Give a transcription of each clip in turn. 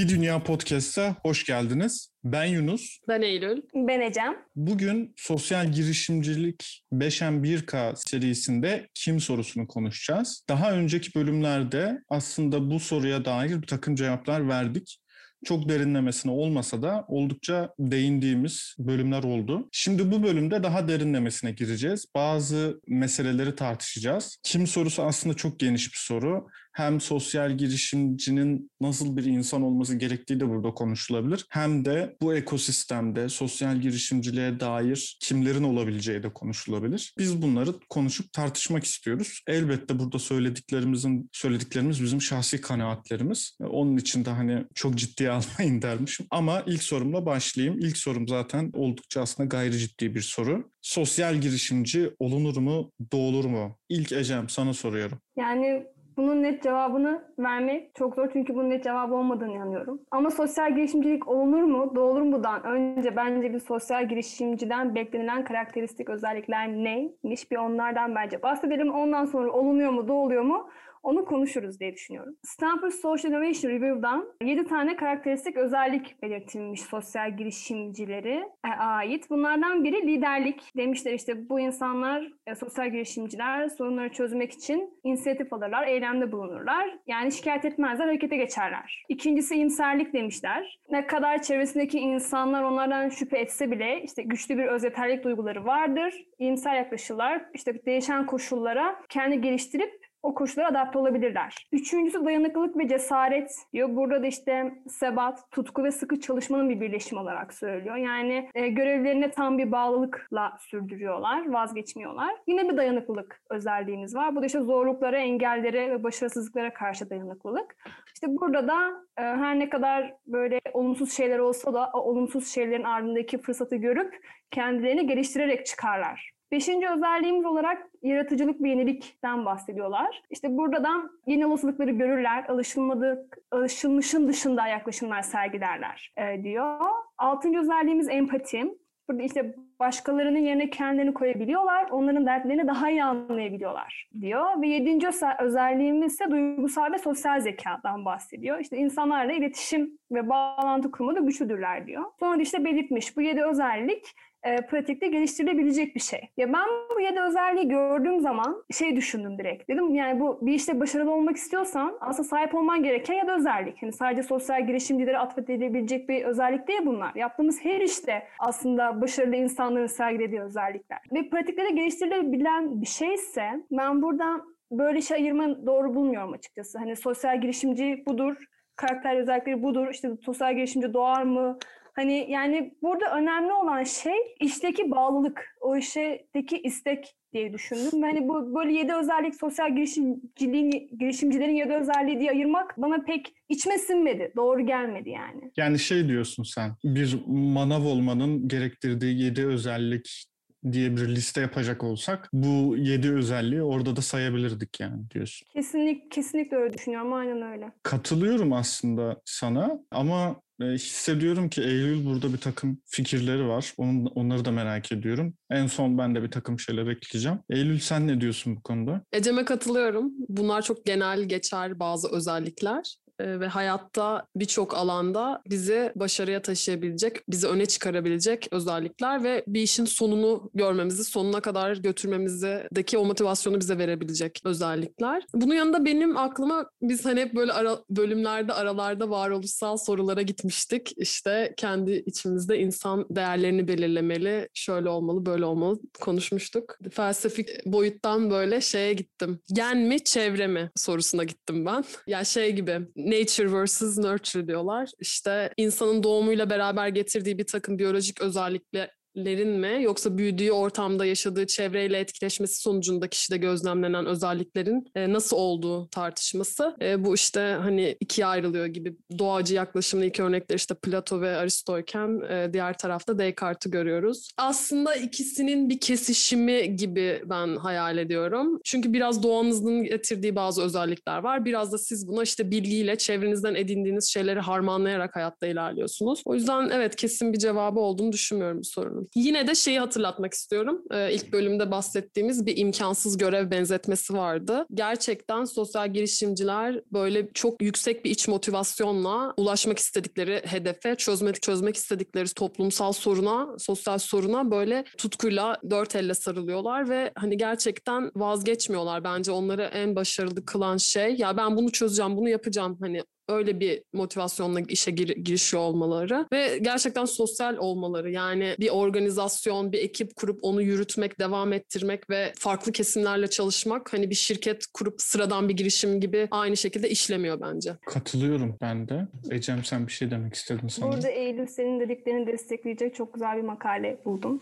Bir Dünya Podcast'a hoş geldiniz. Ben Yunus. Ben Eylül. Ben Ecem. Bugün sosyal girişimcilik 5M1K serisinde kim sorusunu konuşacağız. Daha önceki bölümlerde aslında bu soruya dair bir takım cevaplar verdik çok derinlemesine olmasa da oldukça değindiğimiz bölümler oldu. Şimdi bu bölümde daha derinlemesine gireceğiz. Bazı meseleleri tartışacağız. Kim sorusu aslında çok geniş bir soru hem sosyal girişimcinin nasıl bir insan olması gerektiği de burada konuşulabilir. Hem de bu ekosistemde sosyal girişimciliğe dair kimlerin olabileceği de konuşulabilir. Biz bunları konuşup tartışmak istiyoruz. Elbette burada söylediklerimizin söylediklerimiz bizim şahsi kanaatlerimiz. Onun için de hani çok ciddiye almayın dermişim. Ama ilk sorumla başlayayım. İlk sorum zaten oldukça aslında gayri ciddi bir soru. Sosyal girişimci olunur mu, doğulur mu? İlk Ecem sana soruyorum. Yani bunun net cevabını vermek çok zor çünkü bunun net cevabı olmadığını inanıyorum. Ama sosyal girişimcilik olunur mu, doğulur mudan önce bence bir sosyal girişimciden beklenilen karakteristik özellikler neymiş bir onlardan bence bahsedelim. Ondan sonra olunuyor mu, doğuluyor mu onu konuşuruz diye düşünüyorum. Stanford Social Innovation Review'dan 7 tane karakteristik özellik belirtilmiş sosyal girişimcileri e, ait. Bunlardan biri liderlik. Demişler işte bu insanlar e, sosyal girişimciler sorunları çözmek için inisiyatif alırlar, eylemde bulunurlar. Yani şikayet etmezler, harekete geçerler. İkincisi iyimserlik demişler. Ne kadar çevresindeki insanlar onlardan şüphe etse bile işte güçlü bir öz yeterlik duyguları vardır. İyimser yaklaşırlar. İşte değişen koşullara kendi geliştirip o koşullara adapte olabilirler. Üçüncüsü dayanıklılık ve cesaret diyor. Burada da işte sebat, tutku ve sıkı çalışmanın bir birleşimi olarak söylüyor. Yani e, görevlerine tam bir bağlılıkla sürdürüyorlar, vazgeçmiyorlar. Yine bir dayanıklılık özelliğimiz var. Bu da işte zorluklara, engellere ve başarısızlıklara karşı dayanıklılık. İşte burada da e, her ne kadar böyle olumsuz şeyler olsa da o olumsuz şeylerin ardındaki fırsatı görüp kendilerini geliştirerek çıkarlar. Beşinci özelliğimiz olarak yaratıcılık ve yenilikten bahsediyorlar. İşte burada da yeni olasılıkları görürler, alışılmadık, alışılmışın dışında yaklaşımlar sergilerler e, diyor. Altıncı özelliğimiz empati. Burada işte başkalarının yerine kendilerini koyabiliyorlar, onların dertlerini daha iyi anlayabiliyorlar diyor. Ve yedinci özelliğimiz ise duygusal ve sosyal zekadan bahsediyor. İşte insanlarla iletişim ve bağlantı kurmada güçlüdürler diyor. Sonra işte belirtmiş bu yedi özellik e, pratikte geliştirilebilecek bir şey. Ya ben bu yedi özelliği gördüğüm zaman şey düşündüm direkt. Dedim yani bu bir işte başarılı olmak istiyorsan aslında sahip olman gereken ya da özellik. Hani sadece sosyal girişimcilere atfedilebilecek bir özellik değil bunlar. Yaptığımız her işte aslında başarılı insanların sergilediği özellikler. Ve pratikte de geliştirilebilen bir şeyse ben burada böyle şey ayırma doğru bulmuyorum açıkçası. Hani sosyal girişimci budur, karakter özellikleri budur. İşte sosyal girişimci doğar mı? Hani yani burada önemli olan şey işteki bağlılık, o işteki istek diye düşündüm. Hani bu böyle yedi özellik sosyal girişimciliğin, girişimcilerin yedi özelliği diye ayırmak bana pek içime sinmedi. Doğru gelmedi yani. Yani şey diyorsun sen, bir manav olmanın gerektirdiği yedi özellik diye bir liste yapacak olsak bu yedi özelliği orada da sayabilirdik yani diyorsun. Kesinlikle, kesinlikle öyle düşünüyorum. Aynen öyle. Katılıyorum aslında sana ama e, hissediyorum ki Eylül burada bir takım fikirleri var. Onun, onları da merak ediyorum. En son ben de bir takım şeyler ekleyeceğim. Eylül sen ne diyorsun bu konuda? Ecem'e katılıyorum. Bunlar çok genel geçer bazı özellikler. Ee, ve hayatta birçok alanda bizi başarıya taşıyabilecek, bizi öne çıkarabilecek özellikler ve bir işin sonunu görmemizi, sonuna kadar götürmemizdeki o motivasyonu bize verebilecek özellikler. Bunun yanında benim aklıma biz hani hep böyle ara, bölümlerde, aralarda varoluşsal sorulara gitmiştik. İşte kendi içimizde insan değerlerini belirlemeli, şöyle olmalı, böyle olmalı konuşmuştuk. Felsefik boyuttan böyle şeye gittim. Gen mi, çevre mi sorusuna gittim ben. Ya şey gibi nature versus nurture diyorlar. İşte insanın doğumuyla beraber getirdiği bir takım biyolojik özellikle lerin mi yoksa büyüdüğü ortamda yaşadığı çevreyle etkileşmesi sonucunda kişide gözlemlenen özelliklerin e, nasıl olduğu tartışması. E, bu işte hani ikiye ayrılıyor gibi doğacı yaklaşımlı iki örnekler işte Plato ve Aristoyken e, diğer tarafta Descartes'i görüyoruz. Aslında ikisinin bir kesişimi gibi ben hayal ediyorum. Çünkü biraz doğanızın getirdiği bazı özellikler var. Biraz da siz buna işte bilgiyle çevrenizden edindiğiniz şeyleri harmanlayarak hayatta ilerliyorsunuz. O yüzden evet kesin bir cevabı olduğunu düşünmüyorum bu sorunun. Yine de şeyi hatırlatmak istiyorum. Ee, ilk bölümde bahsettiğimiz bir imkansız görev benzetmesi vardı. Gerçekten sosyal girişimciler böyle çok yüksek bir iç motivasyonla ulaşmak istedikleri hedefe, çözmek çözmek istedikleri toplumsal soruna, sosyal soruna böyle tutkuyla dört elle sarılıyorlar ve hani gerçekten vazgeçmiyorlar. Bence onları en başarılı kılan şey ya ben bunu çözeceğim, bunu yapacağım. Hani öyle bir motivasyonla işe gir- girişiyor olmaları ve gerçekten sosyal olmaları. Yani bir organizasyon, bir ekip kurup onu yürütmek, devam ettirmek ve farklı kesimlerle çalışmak hani bir şirket kurup sıradan bir girişim gibi aynı şekilde işlemiyor bence. Katılıyorum ben de. Ecem sen bir şey demek istedin sanırım. Burada Eylül senin dediklerini destekleyecek çok güzel bir makale buldum.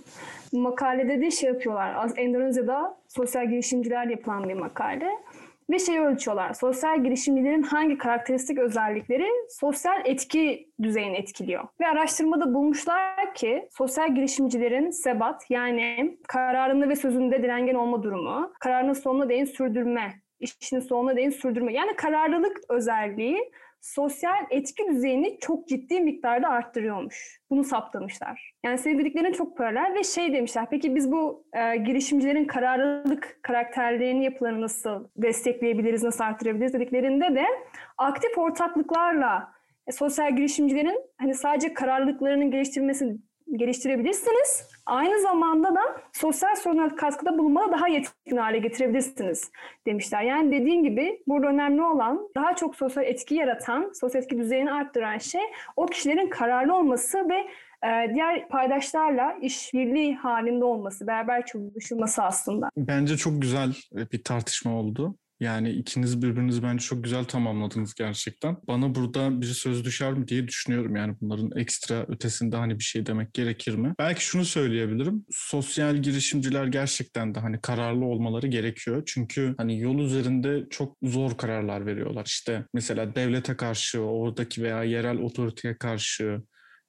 Bu makalede de şey yapıyorlar. Endonezya'da sosyal girişimciler yapılan bir makale. Ve şey ölçüyorlar. Sosyal girişimcilerin hangi karakteristik özellikleri sosyal etki düzeyini etkiliyor. Ve araştırmada bulmuşlar ki sosyal girişimcilerin sebat yani kararında ve sözünde direngen olma durumu, kararının sonuna değin sürdürme, işinin sonuna değin sürdürme. Yani kararlılık özelliği sosyal etki düzeyini çok ciddi miktarda arttırıyormuş. Bunu saptamışlar. Yani senin dediklerin çok paralel ve şey demişler. Peki biz bu e, girişimcilerin kararlılık karakterlerini yapılarını nasıl destekleyebiliriz, nasıl arttırabiliriz dediklerinde de aktif ortaklıklarla e, sosyal girişimcilerin hani sadece kararlılıklarının geliştirmesi geliştirebilirsiniz. Aynı zamanda da sosyal sorunlara katkıda bulunmada daha yetkin hale getirebilirsiniz demişler. Yani dediğim gibi burada önemli olan daha çok sosyal etki yaratan, sosyal etki düzeyini arttıran şey o kişilerin kararlı olması ve e, diğer paydaşlarla işbirliği halinde olması, beraber çalışılması aslında. Bence çok güzel bir tartışma oldu. Yani ikiniz birbirinizi bence çok güzel tamamladınız gerçekten. Bana burada bir söz düşer mi diye düşünüyorum. Yani bunların ekstra ötesinde hani bir şey demek gerekir mi? Belki şunu söyleyebilirim. Sosyal girişimciler gerçekten de hani kararlı olmaları gerekiyor. Çünkü hani yol üzerinde çok zor kararlar veriyorlar. İşte mesela devlete karşı, oradaki veya yerel otoriteye karşı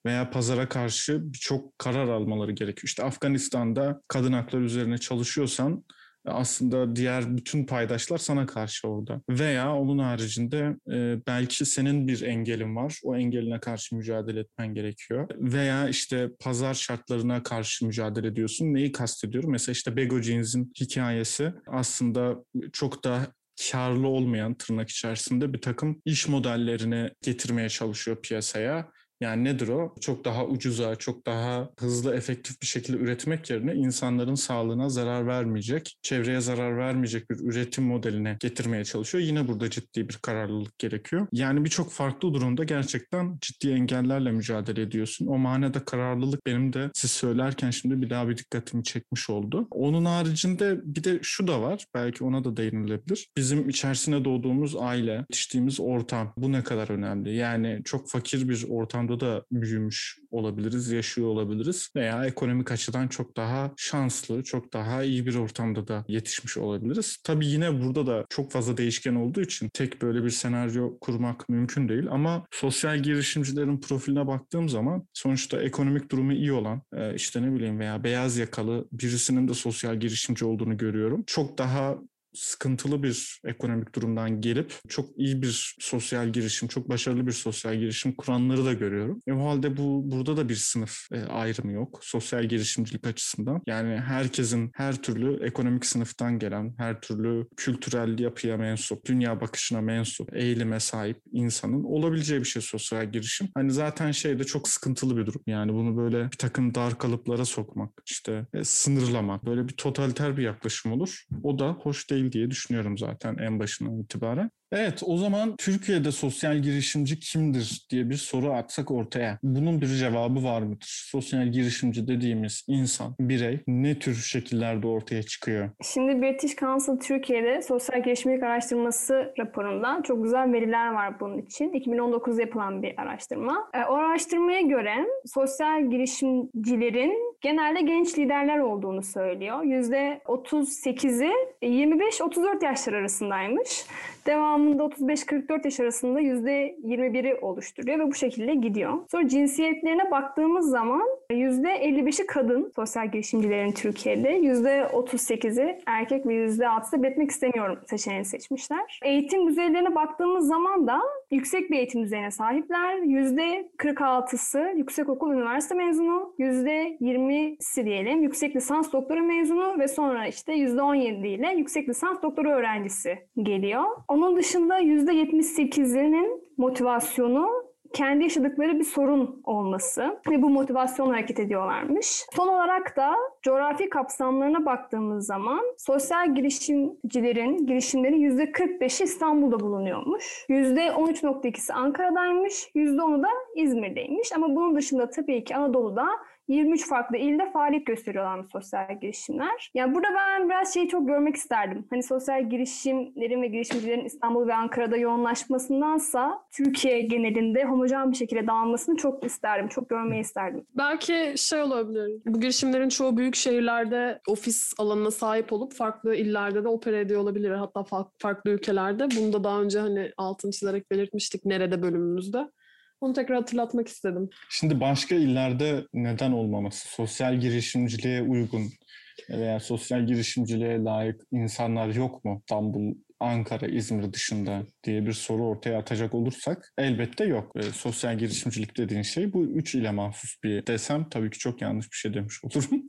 veya pazara karşı birçok karar almaları gerekiyor. İşte Afganistan'da kadın hakları üzerine çalışıyorsan aslında diğer bütün paydaşlar sana karşı orada. Veya onun haricinde e, belki senin bir engelin var. O engeline karşı mücadele etmen gerekiyor. Veya işte pazar şartlarına karşı mücadele ediyorsun. Neyi kastediyorum? Mesela işte Bego Jeans'in hikayesi aslında çok da karlı olmayan tırnak içerisinde bir takım iş modellerini getirmeye çalışıyor piyasaya. Yani nedir o? Çok daha ucuza, çok daha hızlı, efektif bir şekilde üretmek yerine insanların sağlığına zarar vermeyecek, çevreye zarar vermeyecek bir üretim modeline getirmeye çalışıyor. Yine burada ciddi bir kararlılık gerekiyor. Yani birçok farklı durumda gerçekten ciddi engellerle mücadele ediyorsun. O manada kararlılık benim de siz söylerken şimdi bir daha bir dikkatimi çekmiş oldu. Onun haricinde bir de şu da var. Belki ona da değinilebilir. Bizim içerisine doğduğumuz aile, yetiştiğimiz ortam bu ne kadar önemli. Yani çok fakir bir ortam da büyümüş olabiliriz, yaşıyor olabiliriz veya ekonomik açıdan çok daha şanslı, çok daha iyi bir ortamda da yetişmiş olabiliriz. Tabii yine burada da çok fazla değişken olduğu için tek böyle bir senaryo kurmak mümkün değil ama sosyal girişimcilerin profiline baktığım zaman sonuçta ekonomik durumu iyi olan işte ne bileyim veya beyaz yakalı birisinin de sosyal girişimci olduğunu görüyorum. Çok daha sıkıntılı bir ekonomik durumdan gelip çok iyi bir sosyal girişim, çok başarılı bir sosyal girişim kuranları da görüyorum. E, o halde bu burada da bir sınıf e, ayrımı yok sosyal girişimcilik açısından. Yani herkesin her türlü ekonomik sınıftan gelen, her türlü kültürel yapıya mensup, dünya bakışına mensup, eğilime sahip insanın olabileceği bir şey sosyal girişim. Hani zaten şey de çok sıkıntılı bir durum. Yani bunu böyle bir takım dar kalıplara sokmak, işte e, sınırlamak, böyle bir totaliter bir yaklaşım olur. O da hoş değil diye düşünüyorum zaten en başından itibaren. Evet o zaman Türkiye'de sosyal girişimci kimdir diye bir soru atsak ortaya. Bunun bir cevabı var mıdır? Sosyal girişimci dediğimiz insan, birey ne tür şekillerde ortaya çıkıyor? Şimdi British Council Türkiye'de sosyal girişimcilik araştırması raporundan çok güzel veriler var bunun için. 2019'da yapılan bir araştırma. O araştırmaya göre sosyal girişimcilerin genelde genç liderler olduğunu söylüyor. %38'i 25-34 yaşlar arasındaymış. Devamında 35-44 yaş arasında %21'i oluşturuyor ve bu şekilde gidiyor. Sonra cinsiyetlerine baktığımız zaman %55'i kadın sosyal girişimcilerin Türkiye'de, %38'i erkek ve %6'sı belirtmek istemiyorum seçeneğini seçmişler. Eğitim düzeylerine baktığımız zaman da yüksek bir eğitim düzeyine sahipler. %46'sı yüksekokul üniversite mezunu, %20'si diyelim yüksek lisans doktora mezunu ve sonra işte %17 ile yüksek lisans doktora öğrencisi geliyor. Onun dışında %78'inin motivasyonu kendi yaşadıkları bir sorun olması ve bu motivasyonla hareket ediyorlarmış. Son olarak da coğrafi kapsamlarına baktığımız zaman sosyal girişimcilerin girişimleri %45'i İstanbul'da bulunuyormuş. %13.2'si Ankara'daymış, %10'u da İzmir'deymiş. Ama bunun dışında tabii ki Anadolu'da 23 farklı ilde faaliyet gösteriyorlar sosyal girişimler. Yani burada ben biraz şeyi çok görmek isterdim. Hani sosyal girişimlerin ve girişimcilerin İstanbul ve Ankara'da yoğunlaşmasındansa Türkiye genelinde homojen bir şekilde dağılmasını çok isterdim. Çok görmeyi isterdim. Belki şey olabilir. Bu girişimlerin çoğu büyük şehirlerde ofis alanına sahip olup farklı illerde de opera ediyor olabilir. Hatta farklı ülkelerde. Bunu da daha önce hani altını çizerek belirtmiştik nerede bölümümüzde. Onu tekrar hatırlatmak istedim. Şimdi başka illerde neden olmaması? Sosyal girişimciliğe uygun veya sosyal girişimciliğe layık insanlar yok mu? İstanbul, Ankara, İzmir dışında diye bir soru ortaya atacak olursak elbette yok. E, sosyal girişimcilik dediğin şey bu üç ile mahsus bir desem tabii ki çok yanlış bir şey demiş olurum.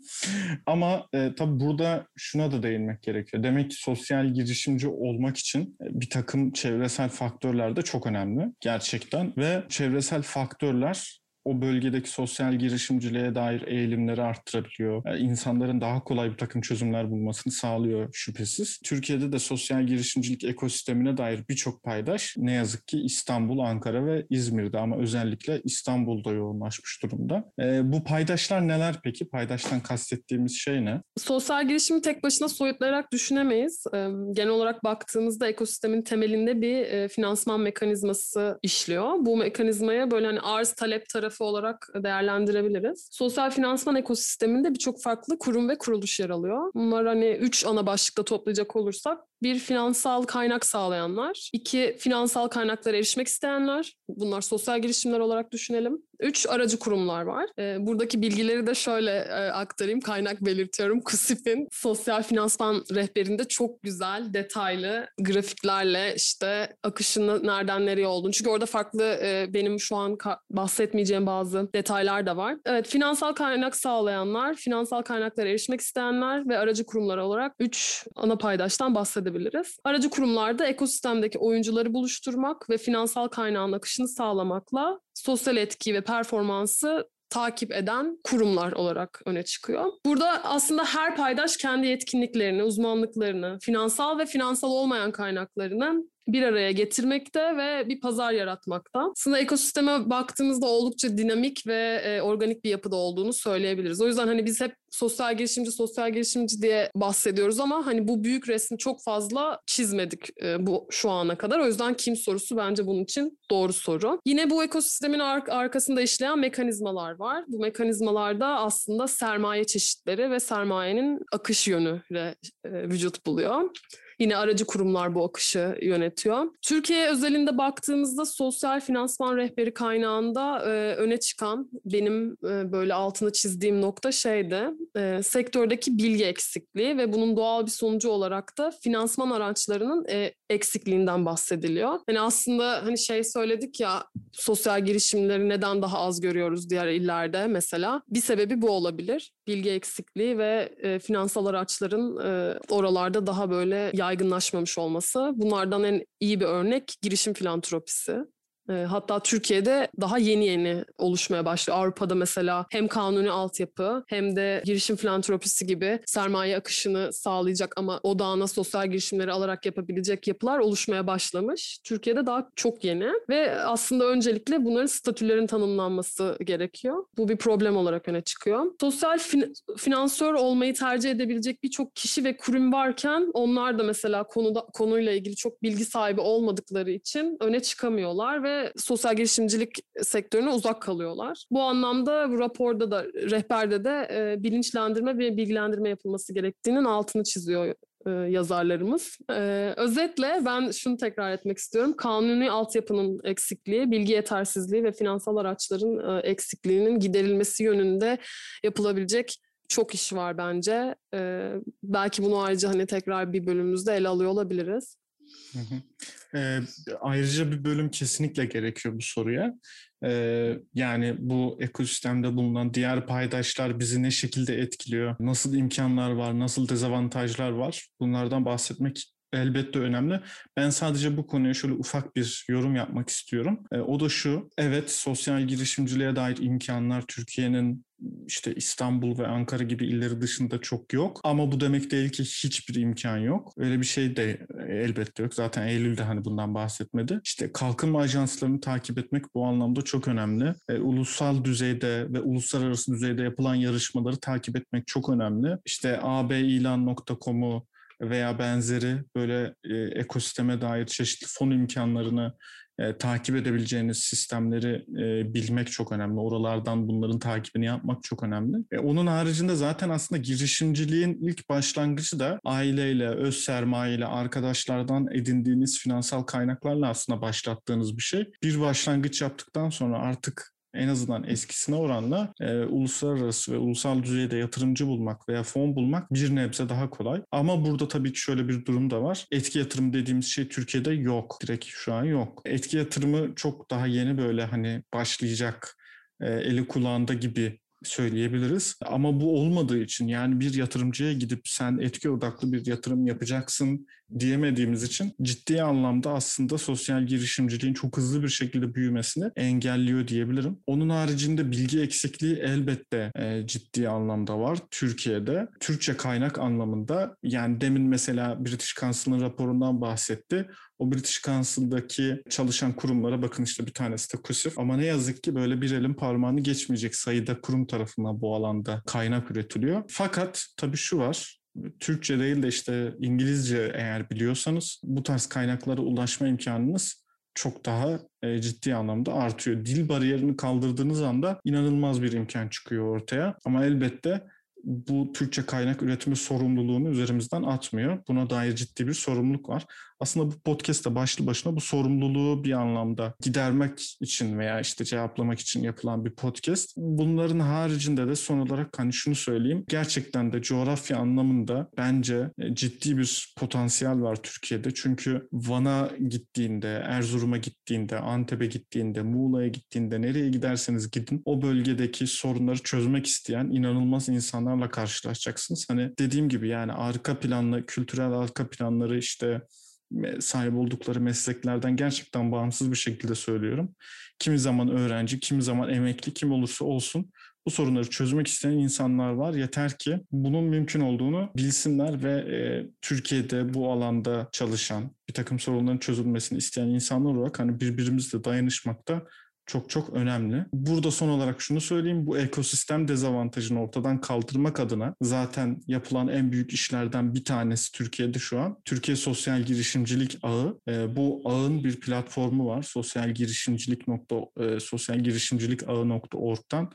Ama e, tabii burada şuna da değinmek gerekiyor. Demek ki sosyal girişimci olmak için e, bir takım çevresel faktörler de çok önemli gerçekten ve çevresel faktörler o bölgedeki sosyal girişimciliğe dair eğilimleri arttırabiliyor. Yani insanların daha kolay bir takım çözümler bulmasını sağlıyor şüphesiz. Türkiye'de de sosyal girişimcilik ekosistemine dair birçok paydaş ne yazık ki İstanbul, Ankara ve İzmir'de ama özellikle İstanbul'da yoğunlaşmış durumda. E, bu paydaşlar neler peki? Paydaştan kastettiğimiz şey ne? Sosyal girişimi tek başına soyutlayarak düşünemeyiz. E, genel olarak baktığımızda ekosistemin temelinde bir e, finansman mekanizması işliyor. Bu mekanizmaya böyle hani arz talep tarafı tarafı olarak değerlendirebiliriz. Sosyal finansman ekosisteminde birçok farklı kurum ve kuruluş yer alıyor. Bunlar hani üç ana başlıkta toplayacak olursak bir finansal kaynak sağlayanlar, iki finansal kaynaklara erişmek isteyenler, bunlar sosyal girişimler olarak düşünelim. Üç aracı kurumlar var. E, buradaki bilgileri de şöyle e, aktarayım, kaynak belirtiyorum. KUSİP'in sosyal finansman rehberinde çok güzel, detaylı grafiklerle işte akışının nereden nereye olduğunu. Çünkü orada farklı e, benim şu an bahsetmeyeceğim bazı detaylar da var. Evet, finansal kaynak sağlayanlar, finansal kaynaklara erişmek isteyenler ve aracı kurumlar olarak üç ana paydaştan bahsedebiliriz. Aracı kurumlarda ekosistemdeki oyuncuları buluşturmak ve finansal kaynağın akışını sağlamakla sosyal etki ve performansı takip eden kurumlar olarak öne çıkıyor. Burada aslında her paydaş kendi yetkinliklerini, uzmanlıklarını, finansal ve finansal olmayan kaynaklarını bir araya getirmekte ve bir pazar yaratmakta. Aslında ekosisteme baktığımızda oldukça dinamik ve e, organik bir yapıda olduğunu söyleyebiliriz. O yüzden hani biz hep sosyal girişimci, sosyal girişimci diye bahsediyoruz ama hani bu büyük resmi çok fazla çizmedik e, bu şu ana kadar. O yüzden kim sorusu bence bunun için doğru soru. Yine bu ekosistemin ar- arkasında işleyen mekanizmalar var. Bu mekanizmalarda aslında sermaye çeşitleri ve sermayenin akış yönüyle e, vücut buluyor. Yine aracı kurumlar bu akışı yönetiyor. Türkiye özelinde baktığımızda sosyal finansman rehberi kaynağında e, öne çıkan benim e, böyle altını çizdiğim nokta şeydi. E, sektördeki bilgi eksikliği ve bunun doğal bir sonucu olarak da finansman araçlarının e, eksikliğinden bahsediliyor. Hani aslında hani şey söyledik ya sosyal girişimleri neden daha az görüyoruz diğer illerde mesela. Bir sebebi bu olabilir. Bilgi eksikliği ve e, finansal araçların e, oralarda daha böyle yaygınlaşmamış olması. Bunlardan en iyi bir örnek girişim filantropisi. Ee, hatta Türkiye'de daha yeni yeni oluşmaya başlıyor. Avrupa'da mesela hem kanuni altyapı hem de girişim filantropisi gibi sermaye akışını sağlayacak ama odağına sosyal girişimleri alarak yapabilecek yapılar oluşmaya başlamış. Türkiye'de daha çok yeni ve aslında öncelikle bunların statülerin tanımlanması gerekiyor. Bu bir problem olarak öne çıkıyor. Sosyal fin- finansör olmayı tercih edebilecek birçok kişi ve kurum varken onlar da mesela konuda konuyla ilgili çok bilgi sahibi olmadıkları için öne çıkamıyorlar ve sosyal girişimcilik sektörüne uzak kalıyorlar. Bu anlamda bu raporda da rehberde de e, bilinçlendirme ve bilgilendirme yapılması gerektiğinin altını çiziyor e, yazarlarımız. E, özetle ben şunu tekrar etmek istiyorum. Kanuni altyapının eksikliği, bilgi yetersizliği ve finansal araçların e, eksikliğinin giderilmesi yönünde yapılabilecek çok iş var bence. E, belki bunu ayrıca hani tekrar bir bölümümüzde ele alıyor olabiliriz. Ee, ayrıca bir bölüm kesinlikle gerekiyor bu soruya. Ee, yani bu ekosistemde bulunan diğer paydaşlar bizi ne şekilde etkiliyor? Nasıl imkanlar var? Nasıl dezavantajlar var? Bunlardan bahsetmek elbette önemli. Ben sadece bu konuya şöyle ufak bir yorum yapmak istiyorum. E, o da şu, evet sosyal girişimciliğe dair imkanlar Türkiye'nin işte İstanbul ve Ankara gibi illeri dışında çok yok. Ama bu demek değil ki hiçbir imkan yok. Öyle bir şey de elbette yok. Zaten Eylül'de hani bundan bahsetmedi. İşte kalkınma ajanslarını takip etmek bu anlamda çok önemli. E, ulusal düzeyde ve uluslararası düzeyde yapılan yarışmaları takip etmek çok önemli. İşte abilan.com'u veya benzeri böyle e, ekosisteme dair çeşitli fon imkanlarını e, takip edebileceğiniz sistemleri e, bilmek çok önemli. Oralardan bunların takibini yapmak çok önemli. E, onun haricinde zaten aslında girişimciliğin ilk başlangıcı da aileyle, öz sermayeyle, arkadaşlardan edindiğiniz finansal kaynaklarla aslında başlattığınız bir şey. Bir başlangıç yaptıktan sonra artık en azından eskisine oranla e, uluslararası ve ulusal düzeyde yatırımcı bulmak veya fon bulmak bir nebze daha kolay. Ama burada tabii ki şöyle bir durum da var. Etki yatırımı dediğimiz şey Türkiye'de yok. Direkt şu an yok. Etki yatırımı çok daha yeni böyle hani başlayacak e, eli kulağında gibi söyleyebiliriz. Ama bu olmadığı için yani bir yatırımcıya gidip sen etki odaklı bir yatırım yapacaksın diyemediğimiz için ciddi anlamda aslında sosyal girişimciliğin çok hızlı bir şekilde büyümesini engelliyor diyebilirim. Onun haricinde bilgi eksikliği elbette e, ciddi anlamda var Türkiye'de. Türkçe kaynak anlamında yani demin mesela British Council'ın raporundan bahsetti. O British Council'daki çalışan kurumlara bakın işte bir tanesi de KUSİF. Ama ne yazık ki böyle bir elin parmağını geçmeyecek sayıda kurum tarafından bu alanda kaynak üretiliyor. Fakat tabii şu var. Türkçe değil de işte İngilizce eğer biliyorsanız bu tarz kaynaklara ulaşma imkanınız çok daha e, ciddi anlamda artıyor. Dil bariyerini kaldırdığınız anda inanılmaz bir imkan çıkıyor ortaya. Ama elbette bu Türkçe kaynak üretimi sorumluluğunu üzerimizden atmıyor. Buna dair ciddi bir sorumluluk var. Aslında bu podcast'te başlı başına bu sorumluluğu bir anlamda gidermek için veya işte cevaplamak için yapılan bir podcast. Bunların haricinde de son olarak hani şunu söyleyeyim. Gerçekten de coğrafya anlamında bence e, ciddi bir potansiyel var Türkiye'de. Çünkü Van'a gittiğinde, Erzurum'a gittiğinde, Antep'e gittiğinde, Muğla'ya gittiğinde nereye giderseniz gidin o bölgedeki sorunları çözmek isteyen inanılmaz insanlarla karşılaşacaksınız. Hani dediğim gibi yani arka planlı, kültürel arka planları işte sahip oldukları mesleklerden gerçekten bağımsız bir şekilde söylüyorum. Kimi zaman öğrenci, kimi zaman emekli, kim olursa olsun bu sorunları çözmek isteyen insanlar var. Yeter ki bunun mümkün olduğunu bilsinler ve e, Türkiye'de bu alanda çalışan, bir takım sorunların çözülmesini isteyen insanlar olarak hani birbirimizle dayanışmakta çok çok önemli. Burada son olarak şunu söyleyeyim. Bu ekosistem dezavantajını ortadan kaldırmak adına zaten yapılan en büyük işlerden bir tanesi Türkiye'de şu an. Türkiye Sosyal Girişimcilik Ağı. E, bu ağın bir platformu var. Sosyal girişimcilik nokta, e, sosyal girişimcilik ağı.org'dan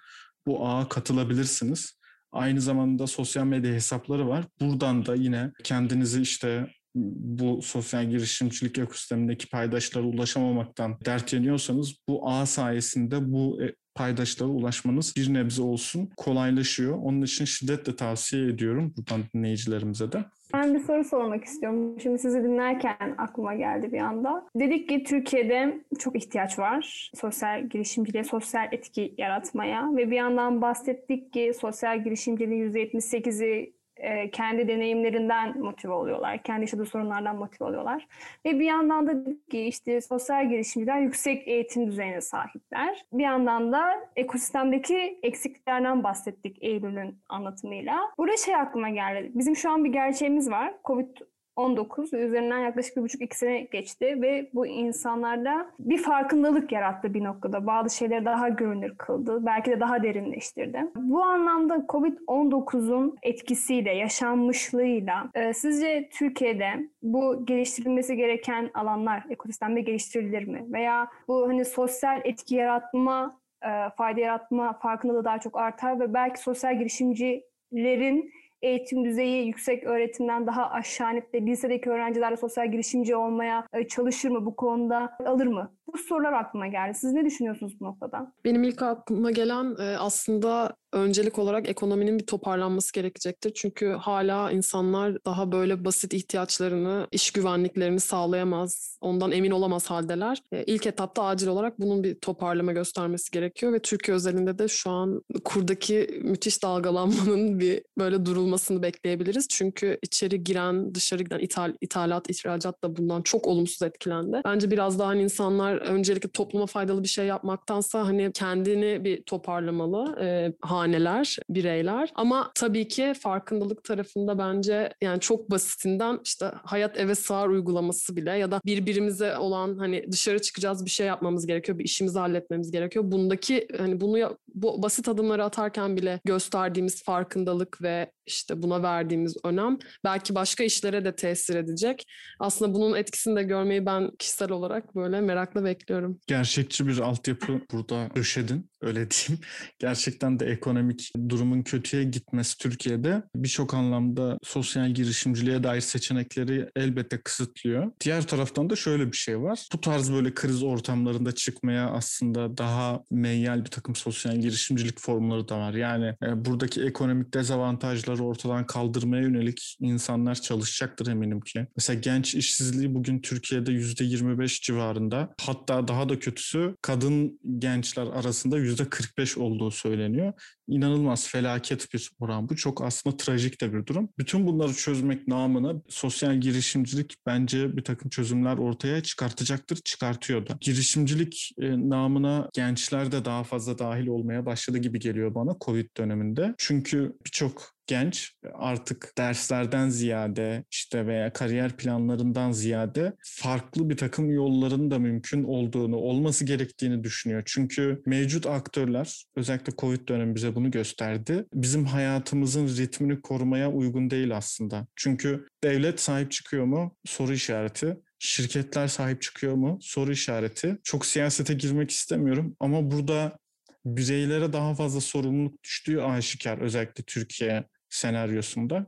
bu ağa katılabilirsiniz. Aynı zamanda sosyal medya hesapları var. Buradan da yine kendinizi işte bu sosyal girişimcilik ekosistemindeki paydaşlara ulaşamamaktan dert yanıyorsanız bu ağ sayesinde bu e, paydaşlara ulaşmanız bir nebze olsun kolaylaşıyor. Onun için şiddetle tavsiye ediyorum buradan dinleyicilerimize de. Ben bir soru sormak istiyorum. Şimdi sizi dinlerken aklıma geldi bir anda. Dedik ki Türkiye'de çok ihtiyaç var sosyal girişimciliğe, sosyal etki yaratmaya ve bir yandan bahsettik ki sosyal girişimciliğin %78'i e, kendi deneyimlerinden motive oluyorlar. Kendi yaşadığı sorunlardan motive oluyorlar. Ve bir yandan da işte sosyal girişimciler yüksek eğitim düzeyine sahipler. Bir yandan da ekosistemdeki eksikliklerden bahsettik Eylül'ün anlatımıyla. Burada şey aklıma geldi. Bizim şu an bir gerçeğimiz var. Covid 19 üzerinden yaklaşık bir buçuk iki sene geçti ve bu insanlarda bir farkındalık yarattı bir noktada. Bazı şeyleri daha görünür kıldı. Belki de daha derinleştirdi. Bu anlamda Covid-19'un etkisiyle, yaşanmışlığıyla e, sizce Türkiye'de bu geliştirilmesi gereken alanlar ekosistemde geliştirilir mi? Veya bu hani sosyal etki yaratma, e, fayda yaratma farkındalığı daha çok artar ve belki sosyal girişimcilerin eğitim düzeyi yüksek öğretimden daha aşağı inip de lisedeki öğrenciler de sosyal girişimci olmaya e, çalışır mı bu konuda alır mı? Bu sorular aklıma geldi. Siz ne düşünüyorsunuz bu noktada? Benim ilk aklıma gelen e, aslında öncelik olarak ekonominin bir toparlanması gerekecektir. Çünkü hala insanlar daha böyle basit ihtiyaçlarını, iş güvenliklerini sağlayamaz, ondan emin olamaz haldeler. E, İlk etapta acil olarak bunun bir toparlama göstermesi gerekiyor ve Türkiye özelinde de şu an kurdaki müthiş dalgalanmanın bir böyle durulmasını bekleyebiliriz. Çünkü içeri giren, dışarı giden ithal, ithalat, ihracat da bundan çok olumsuz etkilendi. Bence biraz daha hani insanlar öncelikle topluma faydalı bir şey yapmaktansa hani kendini bir toparlamalı e, haneler, bireyler. Ama tabii ki farkındalık tarafında bence yani çok basitinden işte hayat eve sığar uygulaması bile ya da birbirimize olan hani dışarı çıkacağız bir şey yapmamız gerekiyor, bir işimizi halletmemiz gerekiyor. Bundaki hani bunu bu basit adımları atarken bile gösterdiğimiz farkındalık ve işte buna verdiğimiz önem belki başka işlere de tesir edecek. Aslında bunun etkisini de görmeyi ben kişisel olarak böyle merakla bekliyorum. Gerçekçi bir altyapı burada döşedin öyle diyeyim. Gerçekten de ekonomik durumun kötüye gitmesi Türkiye'de birçok anlamda sosyal girişimciliğe dair seçenekleri elbette kısıtlıyor. Diğer taraftan da şöyle bir şey var. Bu tarz böyle kriz ortamlarında çıkmaya aslında daha meyyal bir takım sosyal girişimcilik formları da var. Yani e, buradaki ekonomik dezavantajları ortadan kaldırmaya yönelik insanlar çalışacaktır eminim ki. Mesela genç işsizliği bugün Türkiye'de %25 civarında. Hatta daha da kötüsü kadın gençler arasında %45 olduğu söyleniyor. İnanılmaz felaket bir oran bu. Çok aslında trajik de bir durum. Bütün bunları çözmek namına sosyal girişimcilik bence bir takım çözümler ortaya çıkartacaktır, çıkartıyor da. Girişimcilik e, namına gençler de daha fazla dahil olmaya başladı gibi geliyor bana Covid döneminde. Çünkü birçok genç artık derslerden ziyade işte veya kariyer planlarından ziyade farklı bir takım yolların da mümkün olduğunu, olması gerektiğini düşünüyor. Çünkü mevcut aktörler özellikle Covid dönemi bize bunu gösterdi. Bizim hayatımızın ritmini korumaya uygun değil aslında. Çünkü devlet sahip çıkıyor mu? Soru işareti. Şirketler sahip çıkıyor mu? Soru işareti. Çok siyasete girmek istemiyorum ama burada bireylere daha fazla sorumluluk düştüğü aşikar özellikle Türkiye senaryosunda.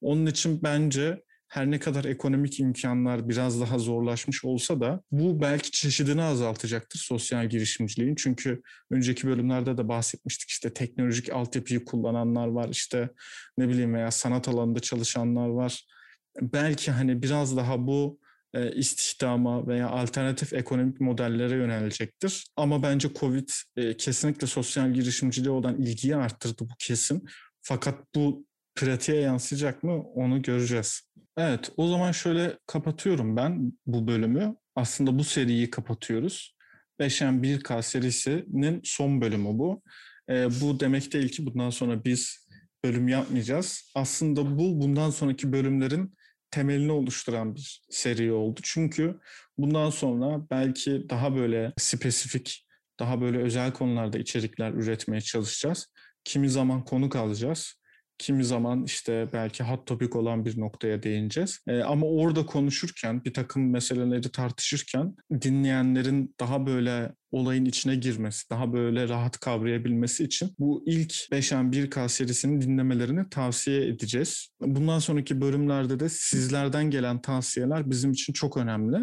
Onun için bence her ne kadar ekonomik imkanlar biraz daha zorlaşmış olsa da bu belki çeşidini azaltacaktır sosyal girişimciliğin. Çünkü önceki bölümlerde de bahsetmiştik işte teknolojik altyapıyı kullananlar var işte ne bileyim veya sanat alanında çalışanlar var. Belki hani biraz daha bu e, istihdama veya alternatif ekonomik modellere yönelecektir. Ama bence Covid e, kesinlikle sosyal girişimciliğe olan ilgiyi arttırdı bu kesin. Fakat bu pratiğe yansıyacak mı onu göreceğiz. Evet o zaman şöyle kapatıyorum ben bu bölümü. Aslında bu seriyi kapatıyoruz. 5'en 1K serisinin son bölümü bu. Ee, bu demek değil ki bundan sonra biz bölüm yapmayacağız. Aslında bu bundan sonraki bölümlerin temelini oluşturan bir seri oldu. Çünkü bundan sonra belki daha böyle spesifik, daha böyle özel konularda içerikler üretmeye çalışacağız. Kimi zaman konuk alacağız. Kimi zaman işte belki hot topic olan bir noktaya değineceğiz. Ee, ama orada konuşurken, bir takım meseleleri tartışırken dinleyenlerin daha böyle olayın içine girmesi, daha böyle rahat kavrayabilmesi için bu ilk 5'en 1K serisinin dinlemelerini tavsiye edeceğiz. Bundan sonraki bölümlerde de sizlerden gelen tavsiyeler bizim için çok önemli.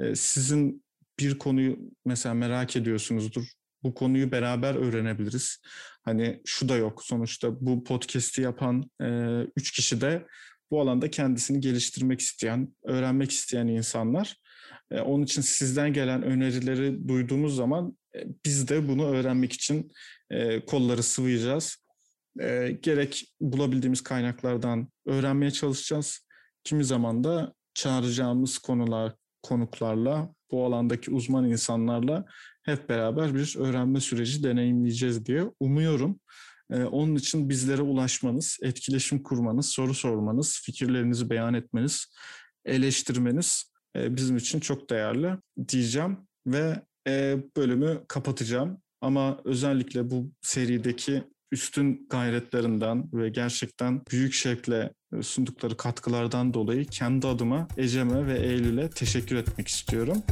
Ee, sizin bir konuyu mesela merak ediyorsunuzdur. Bu konuyu beraber öğrenebiliriz. Hani şu da yok. Sonuçta bu podcast'i yapan e, üç kişi de bu alanda kendisini geliştirmek isteyen, öğrenmek isteyen insanlar. E, onun için sizden gelen önerileri duyduğumuz zaman e, biz de bunu öğrenmek için e, kolları sıvayacağız. E, gerek bulabildiğimiz kaynaklardan öğrenmeye çalışacağız. Kimi zaman da çağıracağımız konular, konuklarla, bu alandaki uzman insanlarla hep beraber bir öğrenme süreci deneyimleyeceğiz diye umuyorum. Ee, onun için bizlere ulaşmanız, etkileşim kurmanız, soru sormanız, fikirlerinizi beyan etmeniz, eleştirmeniz e, bizim için çok değerli diyeceğim ve e, bölümü kapatacağım. Ama özellikle bu serideki üstün gayretlerinden ve gerçekten büyük şevkle sundukları katkılardan dolayı kendi adıma Ecem'e ve Eylül'e teşekkür etmek istiyorum.